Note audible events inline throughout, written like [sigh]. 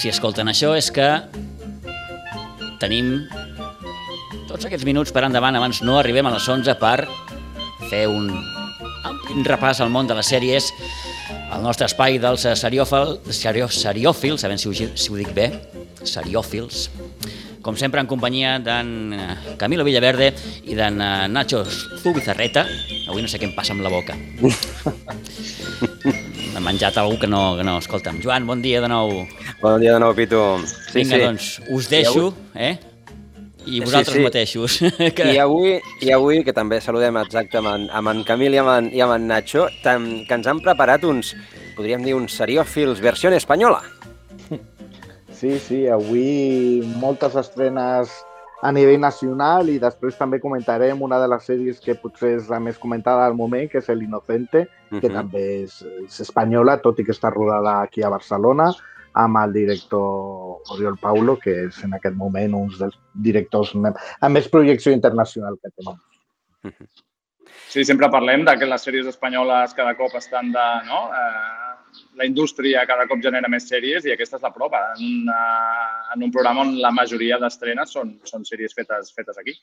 Si escolten això és que tenim tots aquests minuts per endavant abans no arribem a les 11 per fer un ampli repàs al món de les sèries al nostre espai dels seriòfil, seriò, seriòfils, a veure si ho, si ho dic bé, seriòfils, com sempre en companyia d'en Camilo Villaverde i d'en eh, Nacho Zubizarreta. Avui no sé què em passa amb la boca. [laughs] M'ha menjat algú que no, que no... Escolta'm, Joan, bon dia de nou. Bon dia de nou, Pitu. Sí, Vinga, sí. doncs, us deixo, eh? I vosaltres sí, sí. mateixos. [laughs] que... I, avui, I avui, que també saludem exacte amb en, amb en Camil i amb en, i amb en Nacho, tam, que ens han preparat uns, podríem dir, uns seriòfils versió espanyola. Sí, sí, avui moltes estrenes a nivell nacional i després també comentarem una de les sèries que potser és la més comentada al moment, que és El Inocente, que uh -huh. també és, és espanyola, tot i que està rodada aquí a Barcelona, amb el director Oriol Paulo, que és en aquest moment un dels directors amb més projecció internacional que tenim. Sí, sempre parlem de que les sèries espanyoles cada cop estan de... No? Eh, la indústria cada cop genera més sèries i aquesta és la prova, en, una, en un programa on la majoria d'estrenes són, són sèries fetes, fetes aquí.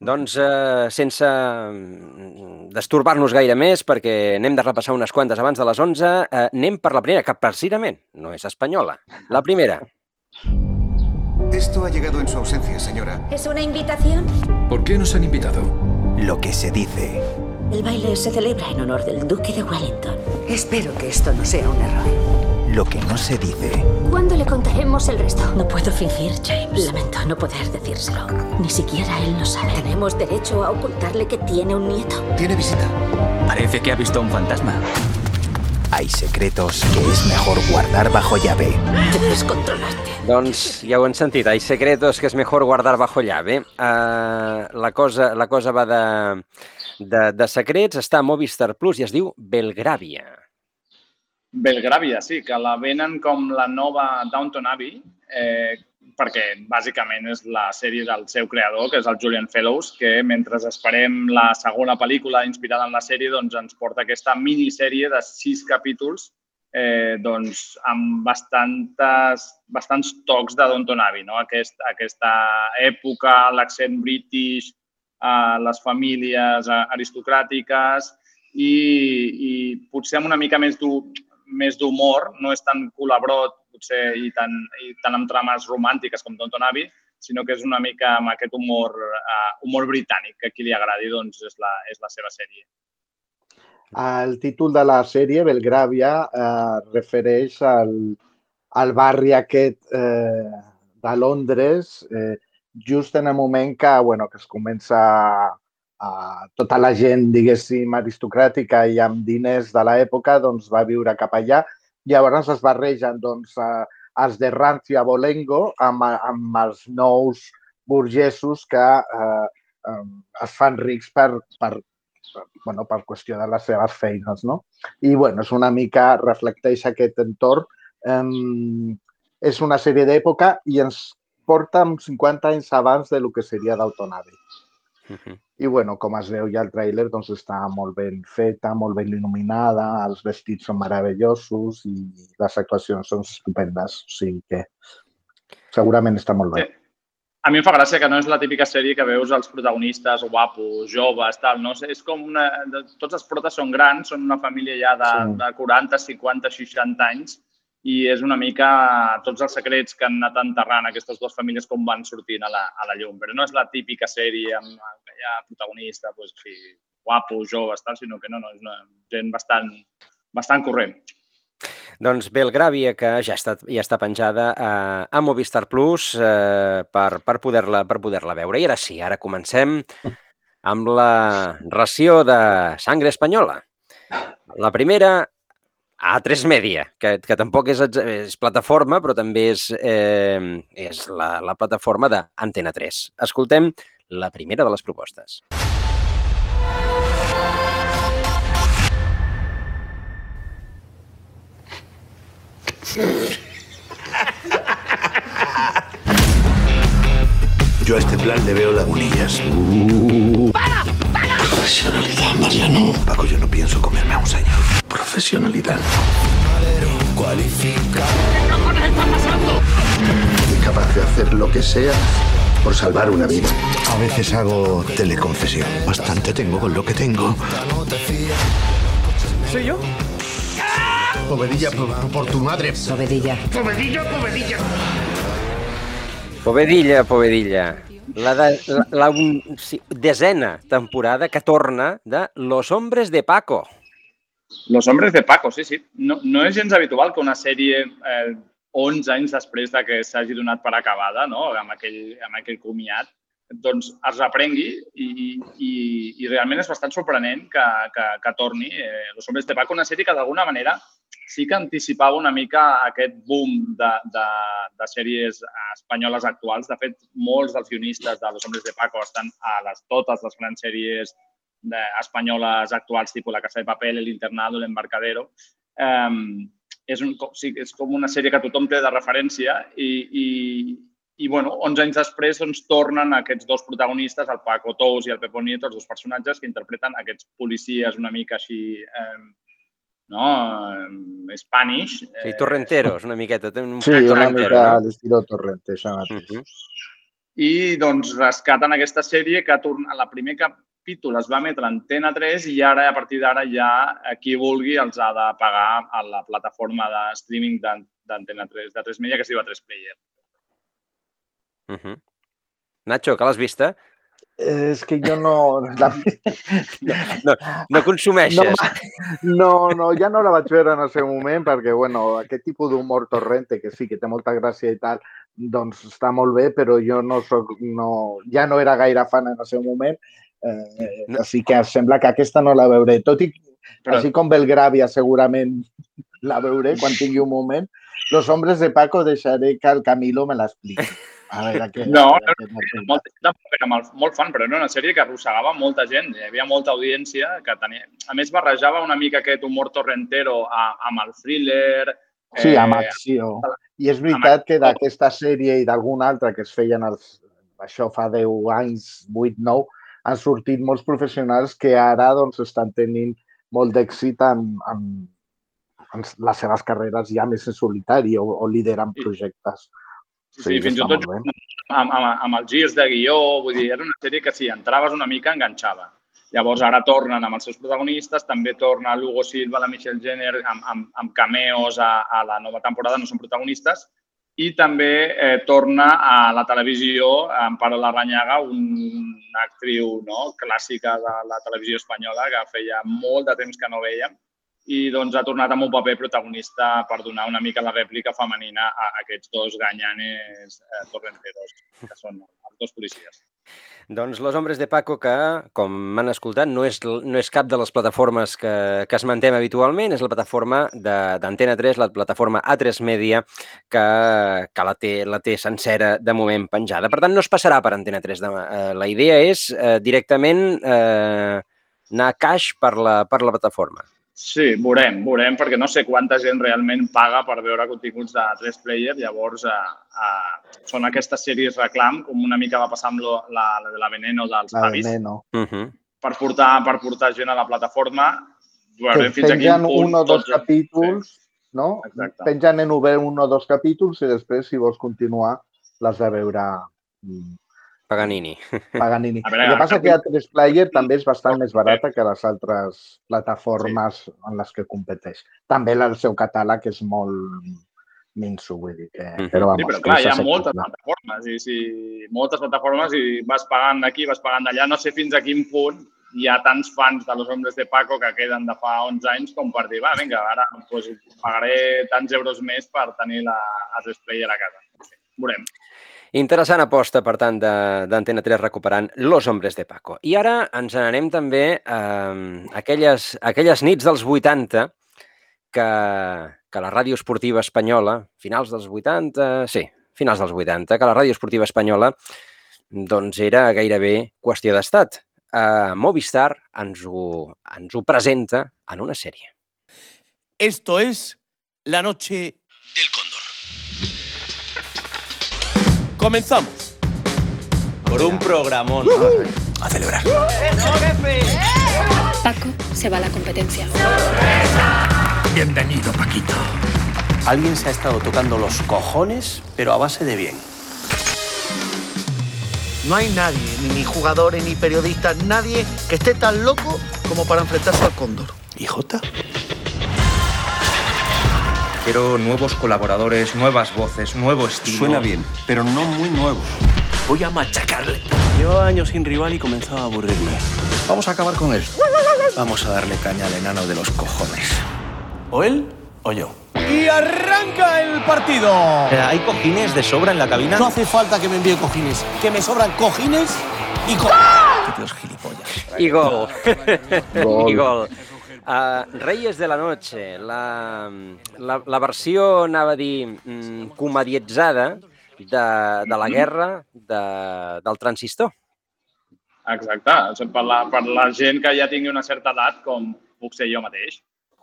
Doncs eh, sense mm, destorbar-nos gaire més, perquè anem de repassar unes quantes abans de les 11, eh, anem per la primera, que precisament no és espanyola. La primera. Esto ha llegado en su ausencia, señora. ¿Es una invitación? ¿Por qué nos han invitado? Lo que se dice. El baile se celebra en honor del Duque de Wellington. Espero que esto no sea un error. Lo que no se dice. ¿Cuándo le contaremos el resto? No puedo fingir, James. Lamento no poder decírselo. Ni siquiera él lo sabe. ¿Tenemos derecho a ocultarle que tiene un nieto? Tiene visita. Parece que ha visto un fantasma. Hay secretos que es mejor guardar bajo llave. Debes controlarte. Doncs ja ho hem sentit, hay secretos que és mejor guardar bajo llave. Uh, la, cosa, la cosa va de de, de secrets, està a Movistar Plus i es diu Belgravia. Belgravia, sí, que la venen com la nova Downton Abbey, eh, perquè bàsicament és la sèrie del seu creador, que és el Julian Fellows, que mentre esperem la segona pel·lícula inspirada en la sèrie, doncs ens porta aquesta minissèrie de sis capítols eh, doncs, amb bastantes, bastants tocs de Downton Abbey, no? Aquest, aquesta època, l'accent british, a les famílies aristocràtiques i, i potser amb una mica més d'humor, no és tan colabrot potser i tan, i tan amb trames romàntiques com Downton Abbey, sinó que és una mica amb aquest humor, uh, humor britànic, que a qui li agradi doncs és la, és la seva sèrie. El títol de la sèrie, Belgravia, eh, refereix al, al barri aquest eh, de Londres, eh, just en el moment que, bueno, que es comença a, tota la gent, diguéssim, aristocràtica i amb diners de l'època, doncs va viure cap allà. Llavors es barregen doncs, a, els de Rancio Bolengo amb, amb els nous burgesos que eh, eh, es fan rics per, per, per, bueno, per qüestió de les seves feines. No? I bueno, és una mica, reflecteix aquest entorn. Eh, és una sèrie d'època i ens porta uns 50 anys abans de lo que seria d'Autonave. Uh -huh. I bueno, com es veu ja el tràiler, doncs està molt ben feta, molt ben il·luminada, els vestits són meravellosos i les actuacions són estupendes. O sigui que segurament està molt bé. Sí. A mi em fa gràcia que no és la típica sèrie que veus els protagonistes guapos, joves, tal, no? És com una... Tots els protes són grans, són una família ja de, sí. de 40, 50, 60 anys i és una mica tots els secrets que han anat enterrant aquestes dues famílies com van sortint a la, a la llum. Però no és la típica sèrie amb ha protagonista, doncs, fi, guapo, jove, tal, sinó que no, no, és una gent bastant, bastant corrent. Doncs Belgravia, que ja està, ja està penjada a, a Movistar Plus eh, per, per poder-la per poder veure. I ara sí, ara comencem amb la ració de sangre espanyola. La primera a3 Media, que, que tampoc és, és plataforma, però també és, eh, és la, la plataforma d'Antena 3. Escoltem la primera de les propostes. Yo a este plan le veo lagunillas. Uh. ¡Para! ¡Para! Profesionalidad, Mariano. Paco, yo no pienso comerme a un señor. Profesionalidad. ¿Qué cojones está pasando? Soy capaz de hacer lo que sea por salvar una vida. A veces hago teleconfesión. Bastante tengo con lo que tengo. ¿Soy yo? Povedilla por, por tu madre. Povedilla. Povedilla, povedilla. Povedilla, Povedilla. La, de, la, la un, sí, desena temporada que torna de Los Hombres de Paco. Los Hombres de Paco, sí, sí. No, no és gens habitual que una sèrie eh, 11 anys després de que s'hagi donat per acabada, no? amb, aquell, amb aquell comiat, doncs es reprengui i, i, i realment és bastant sorprenent que, que, que torni eh, Los Hombres de Paco, una sèrie que d'alguna manera sí que anticipava una mica aquest boom de, de, de sèries espanyoles actuals. De fet, molts dels guionistes de Los Hombres de Paco estan a les, totes les grans sèries espanyoles actuals, tipus La Casa de Papel, El Internado, El Embarcadero. Um, és, un, sí, és com una sèrie que tothom té de referència i, i, i bueno, 11 anys després doncs, tornen aquests dos protagonistes, el Paco Tous i el Pepo Nieto, els dos personatges que interpreten aquests policies una mica així eh, no? Eh, Spanish. Sí, torrenteros, una miqueta. Un sí, una mica no? a l'estil Torrente, això mateix. Uh -huh. I doncs rescaten aquesta sèrie que a la primer capítol es va emetre a Antena 3 i ara, a partir d'ara, ja qui vulgui els ha de pagar a la plataforma de streaming d'Antena 3, de 3 Media, que es diu a 3 Player. Uh -huh. Nacho, que l'has vista? És que jo no... La... No, no consumeixes. No, no, no, ja no la vaig veure en el seu moment perquè, bueno, aquest tipus d'humor torrente, que sí, que té molta gràcia i tal, doncs està molt bé, però jo no soc, no, ja no era gaire fan en el seu moment, eh, no. així que sembla que aquesta no la veuré. Tot i, però... així com Belgravia segurament [laughs] la veuré quan tingui un moment, Los hombres de Paco deixaré que el Camilo me l'expliqui. A veure, [laughs] què, no, a veure, no, molt, era molt, molt fan, però era una sèrie que arrossegava molta gent. Hi havia molta audiència que tenia... A més, barrejava una mica aquest humor torrentero amb el thriller... Sí, amb eh, acció. I és veritat que d'aquesta sèrie i d'alguna altra que es feien els, això fa 10 anys, 8, 9, han sortit molts professionals que ara doncs, estan tenint molt d'èxit amb, amb, amb les seves carreres ja més en solitari o, o lideren projectes. Sí Sí, sí fins i tot amb, amb, amb els girs de guió, vull dir, era una sèrie que si entraves una mica enganxava. Llavors ara tornen amb els seus protagonistes, també torna l'Hugo Silva, la Michelle Jenner, amb, amb, amb cameos a, a la nova temporada, no són protagonistes, i també eh, torna a la televisió Amparo Larranyaga, una actriu no, clàssica de la televisió espanyola que feia molt de temps que no veiem i doncs ha tornat amb un paper protagonista per donar una mica la rèplica femenina a aquests dos ganyanes eh, torrenteros, que són els dos policies. Doncs Los Hombres de Paco, que, com m'han escoltat, no és, no és cap de les plataformes que, que es mantem habitualment, és la plataforma d'Antena 3, la plataforma A3 Media, que, que la, té, la té sencera de moment penjada. Per tant, no es passarà per Antena 3 demà. Eh, la idea és eh, directament eh, anar a caix per la, per la plataforma. Sí, veurem, veurem, perquè no sé quanta gent realment paga per veure continguts de 3 player, llavors eh, eh, són aquestes sèries reclam, com una mica va passar amb lo, la, la de la Veneno dels la Pavis, Veneno. Uh -huh. per, portar, per portar gent a la plataforma. Veurem que fins a quin punt... un o dos tots... capítols, sí. no? Exacte. Pengen en obert un o dos capítols i després, si vols continuar, l'has de veure mm, Paganini. Paganini. Veure, el que passa que a 3 Player també és bastant més barata que les altres plataformes sí. en les que competeix. També el seu catàleg és molt minso, vull dir que... Però, vamos, sí, però clar, hi ha moltes plataformes i si moltes plataformes i vas pagant d'aquí, vas pagant d'allà, no sé fins a quin punt hi ha tants fans de Los Hombres de Paco que queden de fa 11 anys com per dir, va, vinga, ara pues, pagaré tants euros més per tenir la, a 3 Player a casa. Sí, veurem. Interessant aposta, per tant, d'Antena 3 recuperant Los Hombres de Paco. I ara ens n'anem també a eh, aquelles, aquelles nits dels 80 que, que la ràdio esportiva espanyola, finals dels 80, sí, finals dels 80, que la ràdio esportiva espanyola doncs era gairebé qüestió d'estat. Uh, Movistar ens ho, ens ho presenta en una sèrie. Esto es La Noche del Cóndor. Comenzamos. Por un programón. A celebrar. Paco se va a la competencia. Bienvenido, Paquito. Alguien se ha estado tocando los cojones, pero a base de bien. No hay nadie, ni jugadores, ni periodistas, nadie que esté tan loco como para enfrentarse al cóndor. ¿Y Jota? Quiero nuevos colaboradores, nuevas voces, nuevo estilo. Suena bien, pero no muy nuevo. Voy a machacarle. Llevo años sin rival y comenzaba a aburrirme. Vamos a acabar con él. Vamos a darle caña al enano de los cojones. O él o yo. Y arranca el partido. ¿Hay cojines de sobra en la cabina? No hace falta que me envíe cojines, que me sobran cojines y co Dios gilipollas. I gol. Gol. [laughs] I gol. Uh, Reyes de la Noche, la, la, la versió, anava a dir, mm, comedietzada de, de la guerra de, del transistor. Exacte. Per la, per la gent que ja tingui una certa edat, com puc ser jo mateix,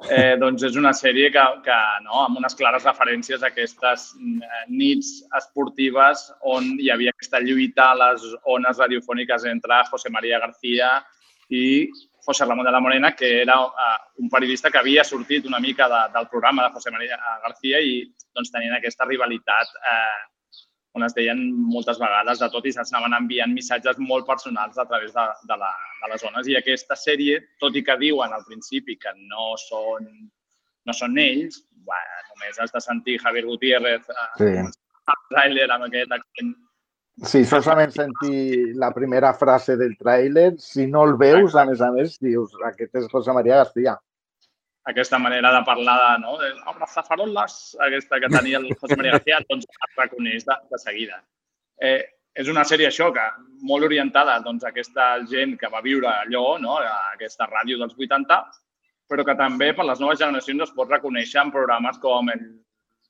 eh, doncs és una sèrie que, que no, amb unes clares referències a aquestes eh, nits esportives on hi havia aquesta lluita a les ones radiofòniques entre José María García i José Ramón de la Morena, que era uh, un periodista que havia sortit una mica de, del programa de José María García i doncs, tenien aquesta rivalitat eh, on es deien moltes vegades de tot i s'anaven enviant missatges molt personals a través de, de, la, de les zones. I aquesta sèrie, tot i que diuen al principi que no són, no són ells, bueno, només has de sentir Javier Gutiérrez eh, Sí. tràiler amb aquest accent Sí, solament sentir la primera frase del tràiler, si no el veus, a més a més, dius, aquest és José María García. aquesta manera de parlar de, no, de abrazafarolas, aquesta que tenia el José María García, doncs es reconeix de, de seguida. Eh, és una sèrie això, que molt orientada doncs, a aquesta gent que va viure allò, no, a aquesta ràdio dels 80, però que també per les noves generacions es pot reconèixer en programes com el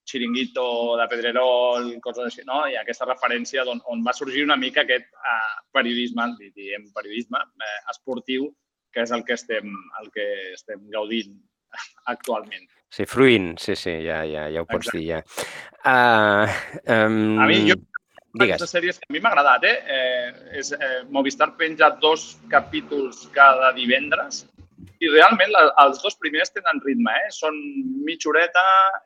Chiringuito de Pedrerol, coses així, no? I aquesta referència on, on va sorgir una mica aquest eh, periodisme, diem periodisme, eh, esportiu, que és el que estem, el que estem gaudint [laughs] actualment. Sí, fruint, sí, sí, ja, ja, ja ho pots dir, ja. Uh, um, A mi, jo, Digues. Aquestes sèries que a mi m'ha agradat, eh? eh és, eh, Movistar penja dos capítols cada divendres i realment la, els dos primers tenen ritme, eh? Són mitja horeta,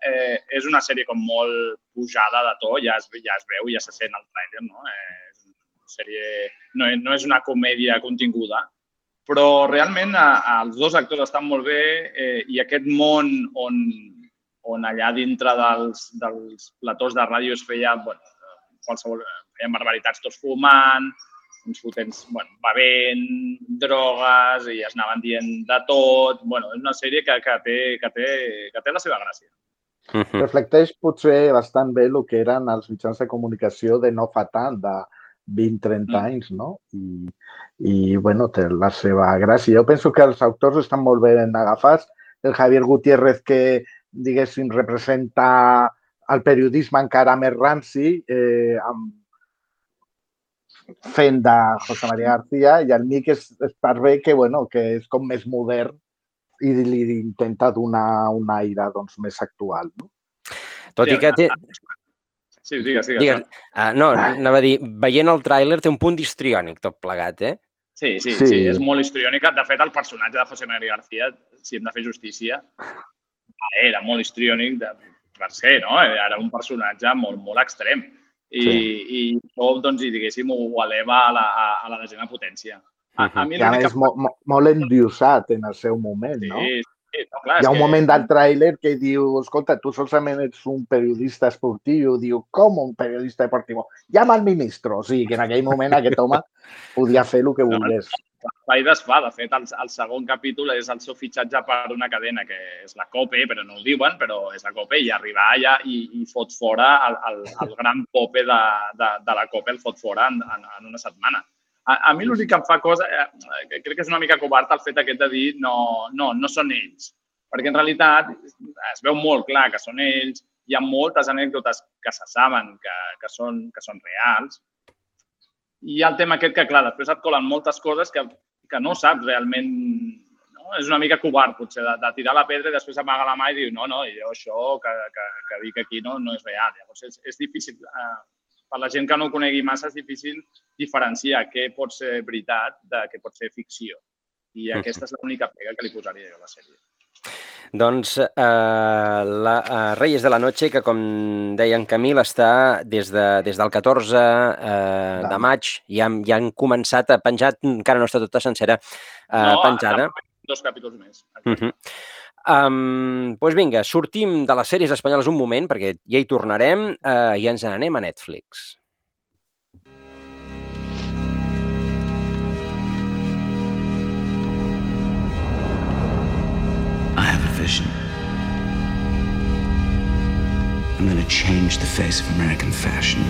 eh, és una sèrie com molt pujada de to, ja es, ja es veu, ja se sent el trailer, no? Eh, és una sèrie, no, no és una comèdia continguda, però realment a, els dos actors estan molt bé eh, i aquest món on, on allà dintre dels, dels platós de ràdio es feia, bueno, qualsevol, feien barbaritats tots fumant, uns potents, bueno, bevent, drogues, i es anaven dient de tot. Bueno, és una sèrie que, que, té, que, té, que té la seva gràcia. Mhm. Reflecteix potser bastant bé el que eren els mitjans de comunicació de no fa tant, de 20-30 Mm. anys, no? I, I, bueno, té la seva gràcia. Jo penso que els autors estan molt ben agafats. El Javier Gutiérrez, que, diguéssim, representa el periodisme encara més ranci, eh, amb, fent de José María García, i el Mic és, és bé que, bueno, que és com més modern i li intenta donar un aire doncs, més actual. No? Tot i que té... Sí, digues, digues. Digues, uh, no, anava a dir, veient el tràiler té un punt histriònic tot plegat, eh? Sí, sí, Sí. sí, sí, és molt histriònica. De fet, el personatge de José María García, si hem de fer justícia, era molt histriònic de, per ser, no? Era un personatge molt, molt extrem. I, Sí. i això, doncs, i diguéssim, ho eleva a la, a, a la desena potència. A, a mi I a més, mo, mo, molt endiosat en el seu moment, no? Sí, sí, no, clar, Hi ha un que- moment del tràiler que diu, escolta, tu solament ets un periodista esportiu. Diu, com un periodista esportiu? Llama al ministro. O sigui, que en aquell moment aquest home podia fer el que No, i desfà. De fet, el, el segon capítol és el seu fitxatge per una cadena que és la COPE, però no ho diuen, però és la COPE, i arribar allà i, i fot fora el, el, el gran pope de, de, de la COPE, el fot fora en, en, en una setmana. A, a mi l'únic que em fa cosa, eh, que crec que és una mica covard el fet aquest de dir no, no, no són ells. Perquè en realitat es veu molt clar que són ells, hi ha moltes anècdotes que se saben que, que, són, que són reals, hi ha el tema aquest que, clar, després et colen moltes coses que, que no saps realment... No? És una mica covard, potser, de, de tirar la pedra i després amaga la mà i diu no, no, jo això que, que, que dic aquí no, no és real. Llavors és, és difícil, eh, per la gent que no ho conegui massa, és difícil diferenciar què pot ser veritat de què pot ser ficció. I aquesta és l'única pega que li posaria jo a la sèrie. Doncs eh, la uh, Reyes de la Noche, que com deia en Camil, està des, de, des del 14 eh, de maig, ja, ja han començat a penjar, encara no està tota sencera eh, no, penjada. dos capítols més. Uh -huh. Um, doncs vinga, sortim de les sèries espanyoles un moment, perquè ja hi tornarem, uh, i ens n'anem a Netflix. I have a vision. I'm to change the face of American fashion.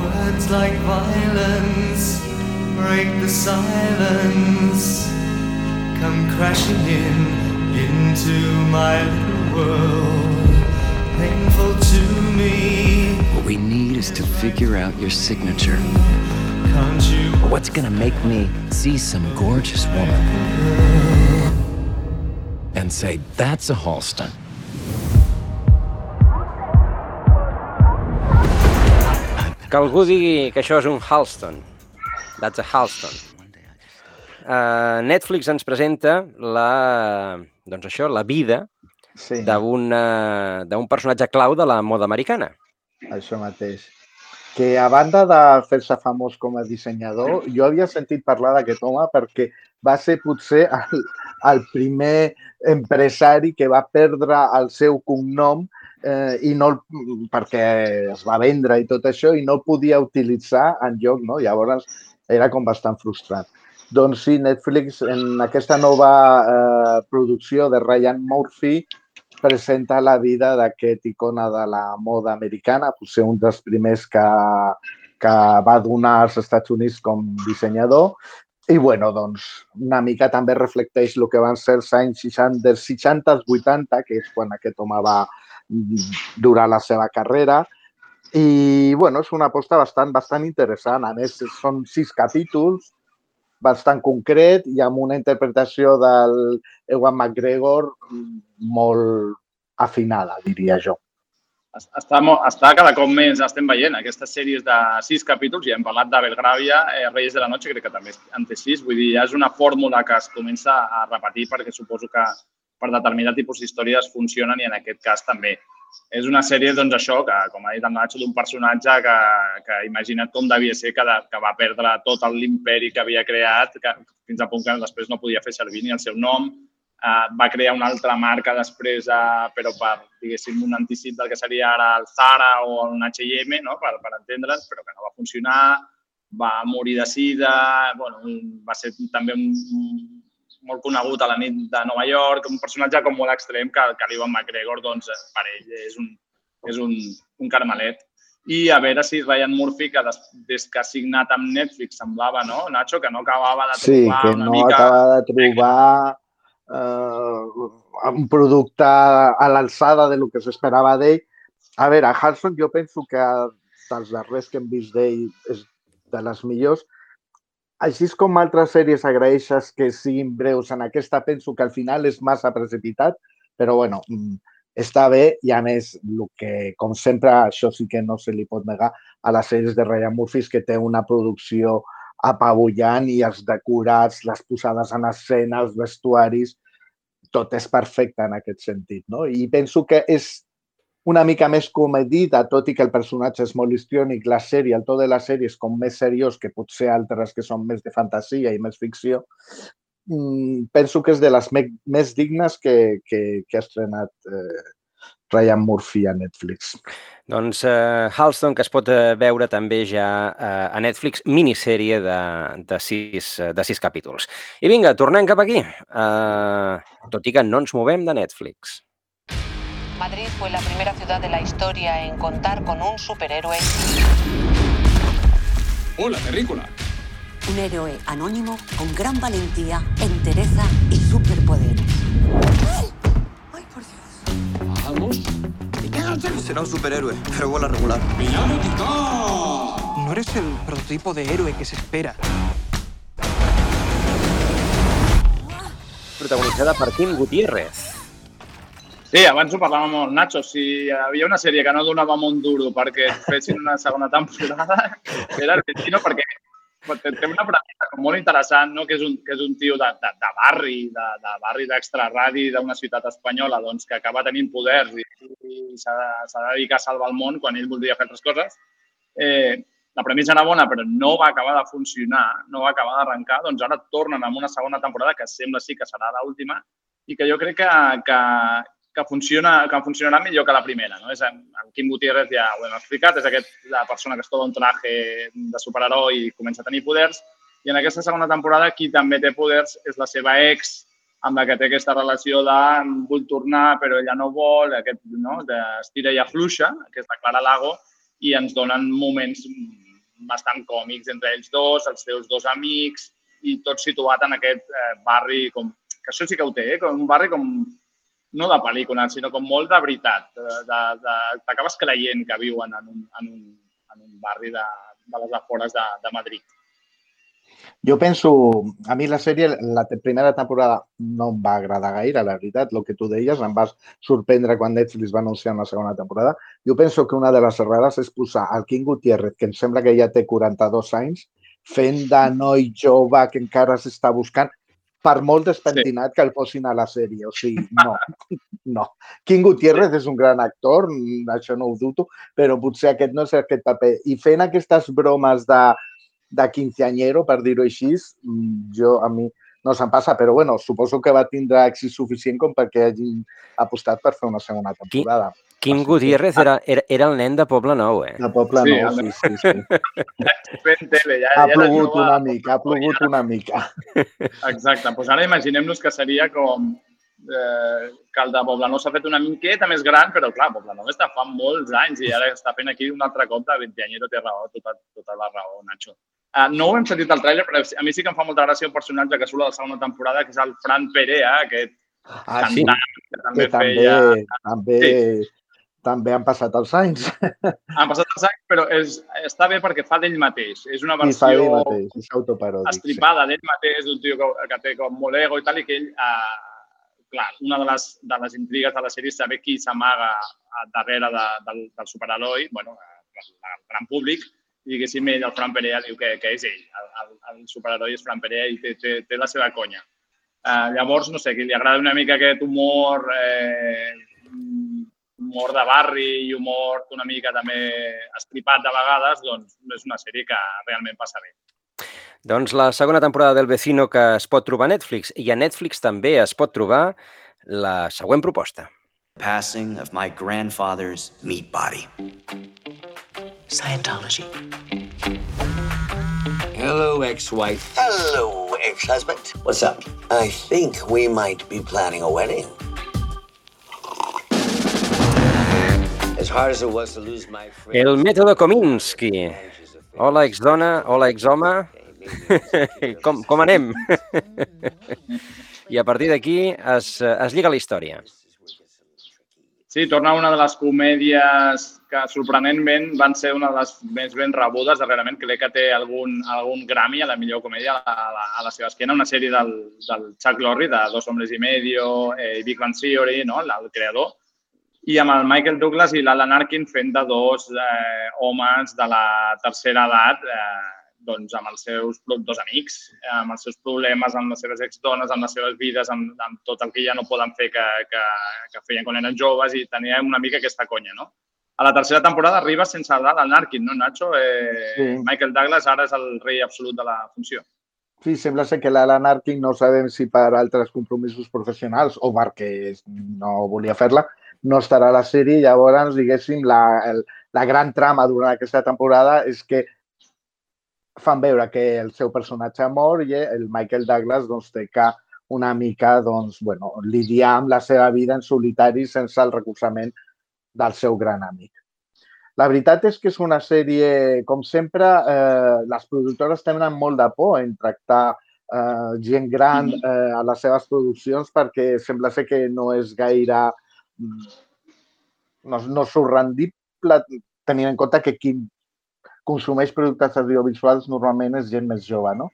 Words like violence break the silence, come crashing in into my little world, painful to me. What we need is to figure out your signature. Can't you? What's gonna make me see some gorgeous woman and say, that's a Halston? Que algú digui que això és un Halston. That's a Halston. Uh, Netflix ens presenta la, doncs això, la vida sí. d'un personatge clau de la moda americana. Això mateix. Que a banda de fer-se famós com a dissenyador, jo havia sentit parlar d'aquest home perquè va ser potser el, el primer empresari que va perdre el seu cognom eh, i no perquè es va vendre i tot això i no el podia utilitzar en lloc, no? Llavors era com bastant frustrat. Doncs sí, Netflix en aquesta nova eh, producció de Ryan Murphy presenta la vida d'aquest icona de la moda americana, potser un dels primers que, que va donar als Estats Units com dissenyador. I, bueno, doncs, una mica també reflecteix el que van ser els anys 60, dels 60 als 80, que és quan aquest home va durar la seva carrera. I, bueno, és una aposta bastant, bastant interessant. A més, són sis capítols, bastant concret i amb una interpretació del Ewan McGregor molt afinada, diria jo. Està, molt, està cada cop més, estem veient aquestes sèries de sis capítols, ja hem parlat de Belgravia, eh, Reyes de la Noche, crec que també en té sis, vull dir, ja és una fórmula que es comença a repetir perquè suposo que per determinat tipus d'històries funcionen i en aquest cas també. És una sèrie, doncs, això, que, com ha dit el Nacho, d'un personatge que, que imagina't com devia ser que, de, que va perdre tot l'imperi que havia creat, que, fins a punt que després no podia fer servir ni el seu nom, eh, va crear una altra marca després, eh, però per, diguéssim, un anticip del que seria ara el Zara o un H&M, no? per, per entendre'ns, però que no va funcionar, va morir de sida, bueno, va ser també un, molt conegut a la nit de Nova York, un personatge com molt extrem que, que l'Ivan McGregor, doncs, per ell és un, és un, un carmelet. I a veure si Ryan Murphy, que des, des que ha signat amb Netflix semblava, no, Nacho, que no acabava de trobar sí, que una no mica... acaba de trobar eh, un producte a l'alçada de lo que s'esperava d'ell. A veure, Harrison jo penso que dels darrers que hem vist d'ell és de les millors. Així com altres sèries agraeixes que siguin breus. En aquesta penso que al final és massa precipitat, però bueno, mm, està bé i a més, el que, com sempre, això sí que no se li pot negar a les sèries de Ryan Murphy que té una producció apabullant i els decorats, les posades en escena, els vestuaris, tot és perfecte en aquest sentit. No? I penso que és una mica més comedida, tot i que el personatge és molt histriònic, la sèrie, el to de la sèrie és com més seriós que potser altres que són més de fantasia i més ficció. Mm, penso que és de les més dignes que, que, que ha estrenat eh, Ryan Murphy a Netflix. Doncs uh, Halston, que es pot uh, veure també ja uh, a Netflix, minissèrie de, de, sis, de sis capítols. I vinga, tornem cap aquí, uh, tot i que no ens movem de Netflix. Madrid fue la primera ciudad de la historia en contar con un superhéroe. Hola, terrícola. Un héroe anónimo con gran valentía, entereza y superpoderes. ¡Ay, por Dios! Vamos. Será un superhéroe, pero vuela regular. No eres el prototipo de héroe que se espera. Protagonitzada per Kim Gutiérrez. Sí, abans ho parlàvem amb el Nacho. Si hi havia una sèrie que no donava molt duro perquè fessin una segona temporada, era Argentino perquè té una com molt interessant, no? que, és un, que és un tio de, de, de barri, de, de barri d'extraradi d'una ciutat espanyola, doncs, que acaba tenint poders i, i s'ha de dedicar a salvar el món quan ell voldria fer altres coses. Eh, la premissa era bona, però no va acabar de funcionar, no va acabar d'arrencar, doncs ara tornen amb una segona temporada que sembla sí que serà l'última i que jo crec que, que, que, funciona, que funcionarà millor que la primera. No? És, el Quim Gutiérrez ja ho hem explicat, és aquest, la persona que es troba un traje de superheroi i comença a tenir poders. I en aquesta segona temporada qui també té poders és la seva ex, amb la que té aquesta relació de vull tornar però ella no vol, aquest, no? d'estira i afluixa, que és la Clara Lago, i ens donen moments bastant còmics entre ells dos, els seus dos amics, i tot situat en aquest eh, barri, com, que això sí que ho té, eh? com un barri com no de pel·lícula, sinó com molt de veritat. T'acabes creient que viuen en un, en un, en un barri de, de les afores de, de Madrid. Jo penso, a mi la sèrie, la primera temporada no em va agradar gaire, la veritat, el que tu deies, em vas sorprendre quan Netflix va anunciar una segona temporada. Jo penso que una de les errades és posar el King Gutiérrez, que em sembla que ja té 42 anys, fent de noi jove que encara s'està buscant per molt despentinat sí. que el posin a la sèrie. O sigui, no, [laughs] no. King Gutiérrez és un gran actor, això no ho dubto, però potser aquest no és aquest paper. I fent aquestes bromes de, de quinceañero, per dir-ho així, jo a mi no se'n passa, però bueno, suposo que va tindre èxit suficient com perquè hagin apostat per fer una segona temporada. Quim Gutiérrez era, era, era el nen de Poble Nou, eh? De Poble sí, Nou, sí, sí. sí. Ja, ha ja plogut una mica, ha plogut una mica. Exacte, doncs ara imaginem-nos que seria com eh, que el de Nou s'ha fet una miqueta més gran, però clar, Nou està fa molts anys i ara està fent aquí un altre cop de 20 anyero, té raó, tota, tota la raó, Nacho. Uh, no ho hem sentit al tràiler, però a mi sí que em fa molta gràcia un personatge que surt a la segona temporada, que és el Fran Perea, aquest ah, cantant sí. que també que feia... També, sí també han passat els anys. [laughs] Han passat els anys, però és, està bé perquè fa d'ell mateix. És una versió I fa d'ell mateix, és autoparòdic. Estripada sí. d'ell mateix, d'un tio que, que té com molt ego i tal, i que ell, eh, clar, una de les, de les intrigues de la sèrie és saber qui s'amaga darrere de, del, del superheroi, bueno, el, el gran públic, i diguéssim, ell, el Fran Perea, diu que, que és ell. El, el, el superheroi és Fran Perea i té, té, té la seva conya. Eh, llavors, no sé, que li agrada una mica aquest humor eh, humor de barri i humor una mica també estripat de vegades, doncs és una sèrie que realment passa bé. Doncs la segona temporada del Vecino que es pot trobar a Netflix i a Netflix també es pot trobar la següent proposta. Passing of my grandfather's meat body. Scientology. Hello, ex-wife. Hello, ex-husband. What's up? I think we might be planning a wedding. El mètode Kominsky. Hola, exdona. Hola, exhome. [laughs] com, com anem? [laughs] I a partir d'aquí es, es lliga la història. Sí, torna una de les comèdies que sorprenentment van ser una de les més ben rebudes darrerament. Crec que té algun, algun Grammy a la millor comèdia a la, a la seva esquena, una sèrie del, del Chuck Lorre, de Dos hombres y medio, eh, Big Bang Theory, no? el creador, i amb el Michael Douglas i l'Alan Arkin fent de dos eh, homes de la tercera edat, eh, doncs amb els seus dos amics, amb els seus problemes, amb les seves exdones, amb les seves vides, amb, amb tot el que ja no poden fer que, que, que feien quan eren joves i tenia una mica aquesta conya, no? A la tercera temporada arriba sense l'Alan Arkin, no, Nacho? Eh, sí. Michael Douglas ara és el rei absolut de la funció. Sí, sembla ser que l'Alan Arkin no sabem si per altres compromisos professionals o perquè no volia fer-la, no estarà a la sèrie. Llavors, diguéssim, la, el, la gran trama durant aquesta temporada és que fan veure que el seu personatge mor i el Michael Douglas doncs, té que una mica doncs, bueno, lidiar amb la seva vida en solitari sense el recolzament del seu gran amic. La veritat és que és una sèrie, com sempre, eh, les productores tenen molt de por en tractar eh, gent gran eh, a les seves produccions perquè sembla ser que no és gaire no, no surt rendible tenint en compte que qui consumeix productes audiovisuals normalment és gent més jove, no?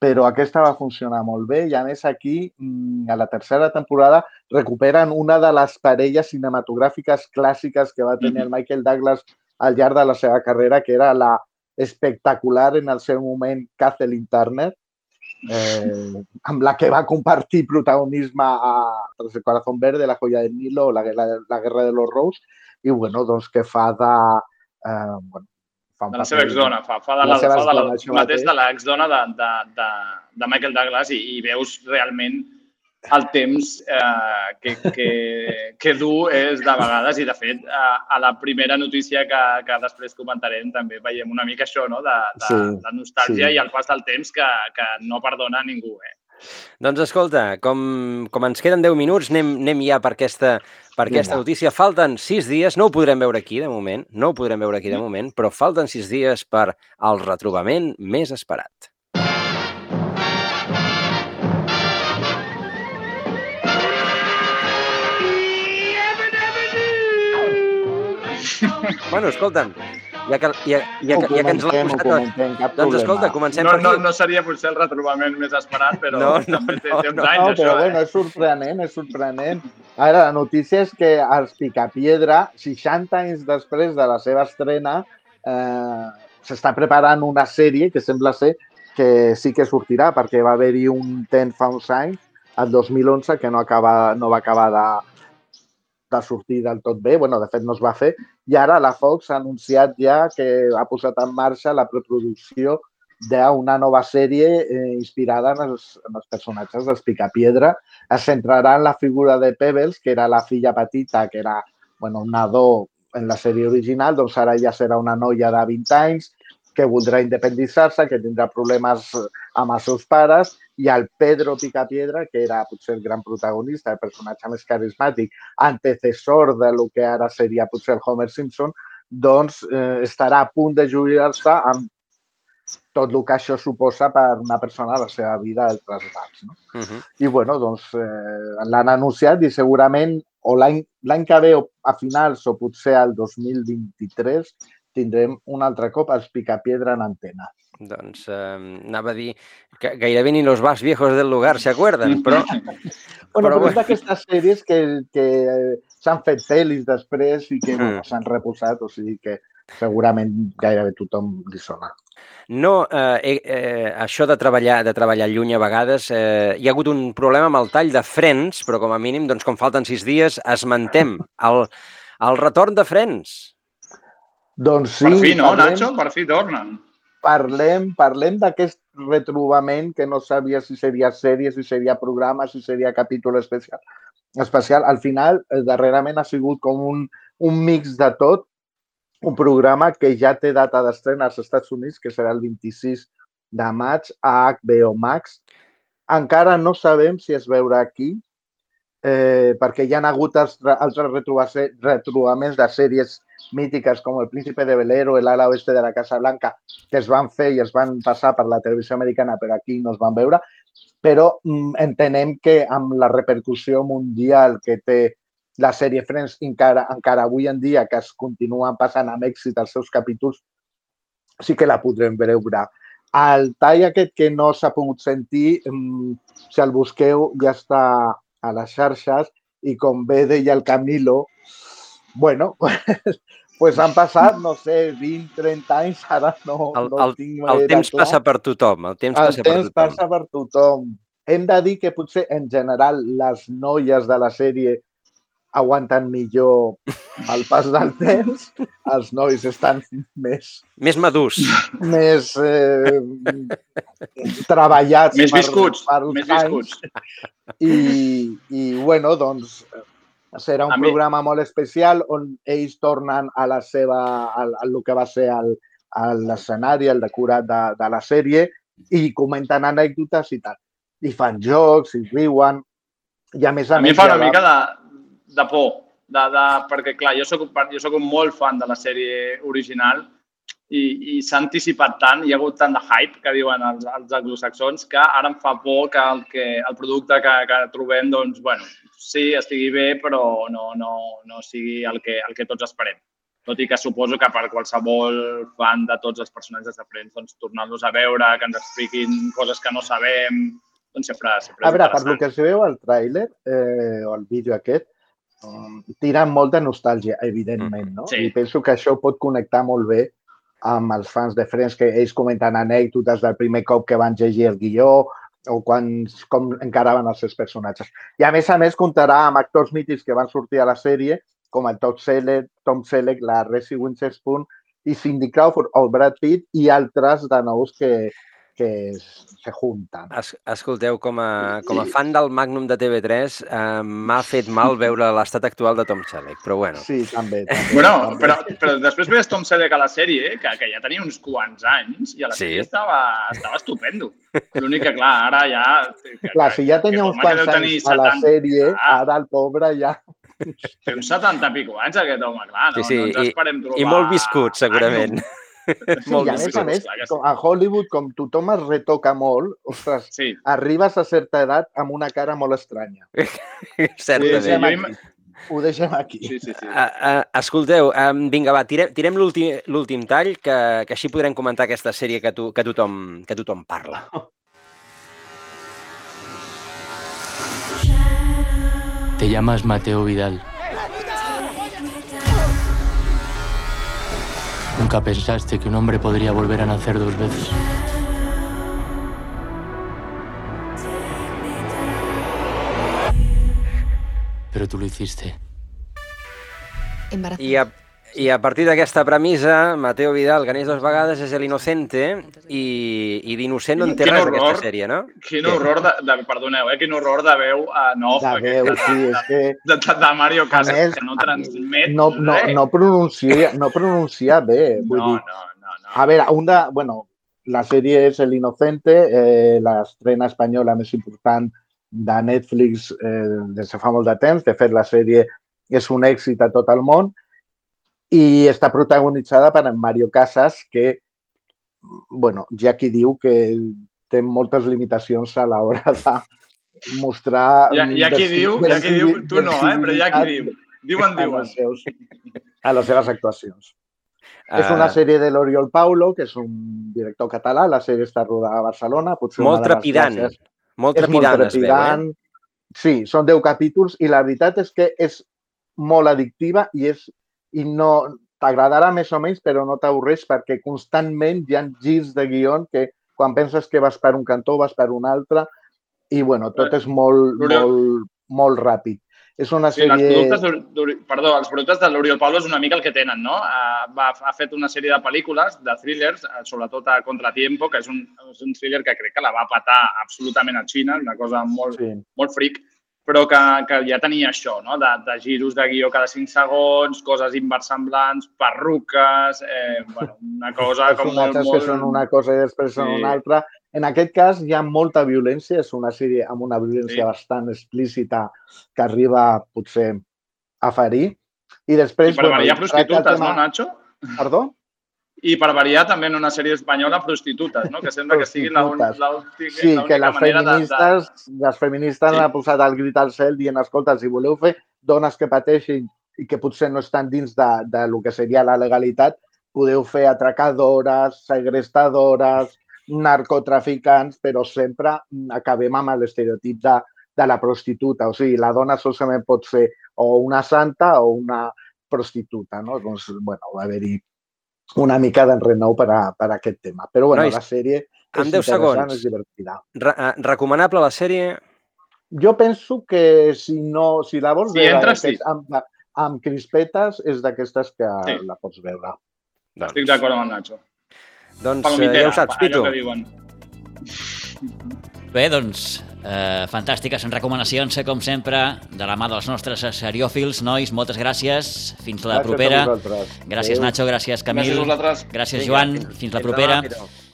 Però aquesta va funcionar molt bé i, a més, aquí, mm, a la tercera temporada, recuperen una de les parelles cinematogràfiques clàssiques que va tenir el Michael Douglas al llarg de la seva carrera, que era la espectacular en el seu moment Kathleen Turner, eh, amb la que va compartir protagonisme a Tras el Corazón Verde, La Joya del Nilo, La, la, la Guerra de los Rose, i bueno, doncs que fa de... Eh, bueno, fa de la seva exdona, fa, fa de la, la, fa de la, la mateix de l'exdona de, de, de, de Michael Douglas i, i veus realment el temps eh, que, que, que du és de vegades i, de fet, a, a la primera notícia que, que després comentarem també veiem una mica això, no? de, de, sí, de nostàlgia sí. i el pas del temps que, que no perdona a ningú. Eh? Doncs escolta, com, com ens queden 10 minuts, anem, anem ja per aquesta, per aquesta notícia. Falten 6 dies, no ho podrem veure aquí de moment, no ho podrem veure aquí de moment, però falten 6 dies per al retrobament més esperat. Bueno, escolta'm, ja que, ja, ja, ja, ja que ens l'ha posat... Comentem, doncs problema. escolta, comencem no, per aquí. No, no seria potser el retrobament més esperat, però no, no, també té, no, té uns no, anys, no, això. però eh? bueno, és sorprenent, és sorprenent. Ara, la notícia és que els Picapiedra, 60 anys després de la seva estrena, eh, s'està preparant una sèrie que sembla ser que sí que sortirà, perquè va haver-hi un temps fa uns anys, el 2011, que no, acaba, no va acabar de, de sortir del tot bé. bueno, de fet, no es va fer. I ara la Fox ha anunciat ja que ha posat en marxa la preproducció d'una nova sèrie eh, inspirada en els, en els personatges dels Picapiedra. Es centrarà en la figura de Pebbles, que era la filla petita, que era bueno, un nadó en la sèrie original, doncs ara ja serà una noia de 20 anys que voldrà independitzar-se, que tindrà problemes amb els seus pares, i el Pedro Picapiedra, que era potser el gran protagonista, el personatge més carismàtic, antecessor de lo que ara seria potser el Homer Simpson, doncs eh, estarà a punt de jubilar-se amb tot el que això suposa per una persona a la seva vida del trasbals. No? Uh -huh. I bueno, doncs eh, l'han anunciat i segurament o l'any que ve o a finals o potser al 2023 tindrem un altre cop els Picapiedra en antena. Doncs eh, anava a dir que gairebé ni los más viejos del lugar se acuerden, però... [laughs] Bueno, però, però és d'aquestes sèries que, que s'han fet pel·lis després i que Mm. s'han reposat, o sigui que segurament gairebé tothom li sona. No, eh, eh, això de treballar de treballar lluny a vegades, eh, hi ha hagut un problema amb el tall de frens, però com a mínim, doncs, com falten sis dies, esmentem el, el retorn de frens. Doncs sí, Per fi, no, parlem, Nacho? Per fi tornen. parlem, parlem d'aquest retrobament que no sabia si seria sèrie, si seria programa, si seria capítol especial. especial. Al final, eh, darrerament ha sigut com un, un mix de tot, un programa que ja té data d'estrena als Estats Units, que serà el 26 de maig a HBO Max. Encara no sabem si es veurà aquí, eh, perquè hi ha hagut altres, retrobaments de sèries mítiques com El Príncipe de Bel Air o El ala oeste de la Casa Blanca que es van fer i es van passar per la televisió americana però aquí no es van veure, però mm, entenem que amb la repercussió mundial que té la sèrie Friends encara, encara avui en dia que es continuen passant amb èxit els seus capítols, sí que la podrem veure. El tall aquest que no s'ha pogut sentir, mm, si el busqueu, ja està a les xarxes i com bé deia el Camilo, bueno, [laughs] pues, han passat, no sé, 20, 30 anys, ara no, El, no el, tinc el temps clar. passa per tothom. El temps El passa per temps tothom. passa per tothom. Hem de dir que potser en general les noies de la sèrie aguanten millor el pas del [laughs] temps, els nois estan més, Més madurs. més eh, treballats Més per, viscuts, per els més anys. I, I, bueno, doncs, serà un A mi- programa molt especial on ells tornen a la seva, al, al que va ser el, a l'escenari, el decorat de, de la sèrie i comenten anècdotes i tal. I fan jocs, i riuen. I a més a, A mi més em fa hi ha una la- mica de, de por, de, de, perquè clar, jo soc, jo soc un molt fan de la sèrie original i, i s'ha anticipat tant, hi ha hagut tant de hype que diuen els, els anglosaxons que ara em fa por que el, que, el producte que, que trobem, doncs, bueno, sí, estigui bé, però no, no, no sigui el que, el que tots esperem. Tot i que suposo que per qualsevol fan de tots els personatges de Friends, doncs, tornar-los a veure, que ens expliquin coses que no sabem, doncs sempre, sempre A veure, per lo que es veu al tràiler eh, o al vídeo aquest, um, tiren molt de nostàlgia, evidentment, no? Sí. I penso que això pot connectar molt bé amb els fans de Friends, que ells comenten anècdotes del primer cop que van llegir el guió, o quan, com encaraven els seus personatges. I a més a més comptarà amb actors mítics que van sortir a la sèrie, com el Tom Selleck, Tom Selleck la Reese Witherspoon i Cindy Crawford o Brad Pitt i altres de nous que, que se junten. Es, escolteu, com a, com a fan del Magnum de TV3, eh, m'ha fet mal [laughs] veure l'estat actual de Tom Selleck, però bueno. Sí, també. també [laughs] Bueno, també. però, però després veies Tom Selleck a la sèrie, que, que ja tenia uns quants anys, i a la Sí. sèrie estava, estava estupendo. L'únic que, clar, ara ja... Que, Clar, si ja tenia uns quants anys a la 70, sèrie, ara el pobre ja... Té uns 70 i pico anys, aquest home, clar. No, Sí, sí, no ens i, esperem trobar... i molt viscut, segurament. [laughs] [laughs] Sí, molt i a més a més, sí. a Hollywood, com tothom es retoca molt, ostres, Sí. arribes a certa edat amb una cara molt estranya. [laughs] Certament. im- aquí. Ho deixem aquí. Sí, sí, sí. Uh, uh, escolteu, um, vinga, va, tirem, tirem l'últim l'últim tall, que, que així podrem comentar aquesta sèrie que, tu, que, tothom, que tothom parla. Te llamas Mateo Vidal. Nunca pensaste que un hombre podría volver a nacer dos veces. Pero tú lo hiciste. I a, i a partir d'aquesta premissa, Mateo Vidal, que neix dues vegades, és l'innocente i, i d'innocent no en té res horror. sèrie, no? Quin horror de, de, perdoneu, eh? Quin horror de veu a no, De veu, sí, és que de, de, de Mario Casas, més, que no transmet no, no, res. no, pronuncia, no pronuncia bé. Vull no, dir, no, no, no. A veure, un de, bueno, la sèrie és El Inocente, eh, l'estrena espanyola més important de Netflix eh, des de fa molt de temps. De fet, la sèrie és un èxit a tot el món i està protagonitzada per en Mario Casas, que, bueno, ja qui diu que té moltes limitacions a l'hora de mostrar... Hi ha qui diu, ha qui diu, tu no, eh? però ha qui diu. Diuen, a diuen. les, seus, a les seves actuacions. És Ah, una sèrie de l'Oriol Paulo, que és un director català. La sèrie està rodada a Barcelona. Potser Molt trepidant. Molt és molt trepidant es veu, trepidant. eh? Sí, són 10 capítols i la veritat és que és molt addictiva i és i no t'agradarà més o menys, però no t'avorreix perquè constantment hi ha girs de guion que quan penses que vas per un cantó vas per un altre i bueno, tot és molt, molt, molt ràpid. És una Sí, sèrie... productes, d'Ori- d'Ori- perdó, els productes de l'Oriol Paulo és una mica el que tenen, no? Uh, va, ha fet una sèrie de pel·lícules, de thrillers, uh, sobretot a Contratiempo, que és un, és un thriller que crec que la va patar absolutament a Xina, una cosa molt, Sí. molt fric, però que, que ja tenia això, no? De, de giros de guió cada 5 segons, coses inversemblants, perruques, eh, [laughs] bueno, una cosa com molt, molt... que són una cosa i després són Sí. una altra. En aquest cas hi ha molta violència, és una sèrie amb una violència Sí. bastant explícita que arriba potser a ferir. I després... I per variar tracta el prostitutes, tema- no, Nacho? Perdó? I per variar també en una sèrie espanyola, prostitutes, no? Que sembla que sigui la, un- Prostitutes. la, última- Sí, que les manera de, de, feministes, les feministes Sí. han posat el grit al cel dient, escolta, si voleu fer dones que pateixin i que potser no estan dins de, de lo que seria la legalitat, podeu fer atracadores, segrestadores, narcotraficants, però sempre acabem amb l'estereotip de, de la prostituta. O sigui, la dona solament pot ser o una santa o una prostituta, no? Doncs, bueno, va haver-hi una mica d'enrenou per, a, per a aquest tema. Però, bueno, Nois, la sèrie és 10 interessant, segons. és divertida. Re eh, recomanable la sèrie? Jo penso que si no, si la vols Si veure entres, sí. amb, amb crispetes, és d'aquestes que Sí. la pots veure. Estic d'acord amb el Nacho. Doncs eh, Palomitera, ja ho saps, Pitu. Bé, doncs, eh, fantàstiques recomanacions, eh, com sempre, de la mà dels nostres seriòfils, nois, moltes gràcies. Fins la Gràcies propera. Gràcies, Adéu. Nacho, gràcies, Camil. Gràcies a vosaltres. Gràcies, Joan. fins- Fins la fins propera. demà, Pitu.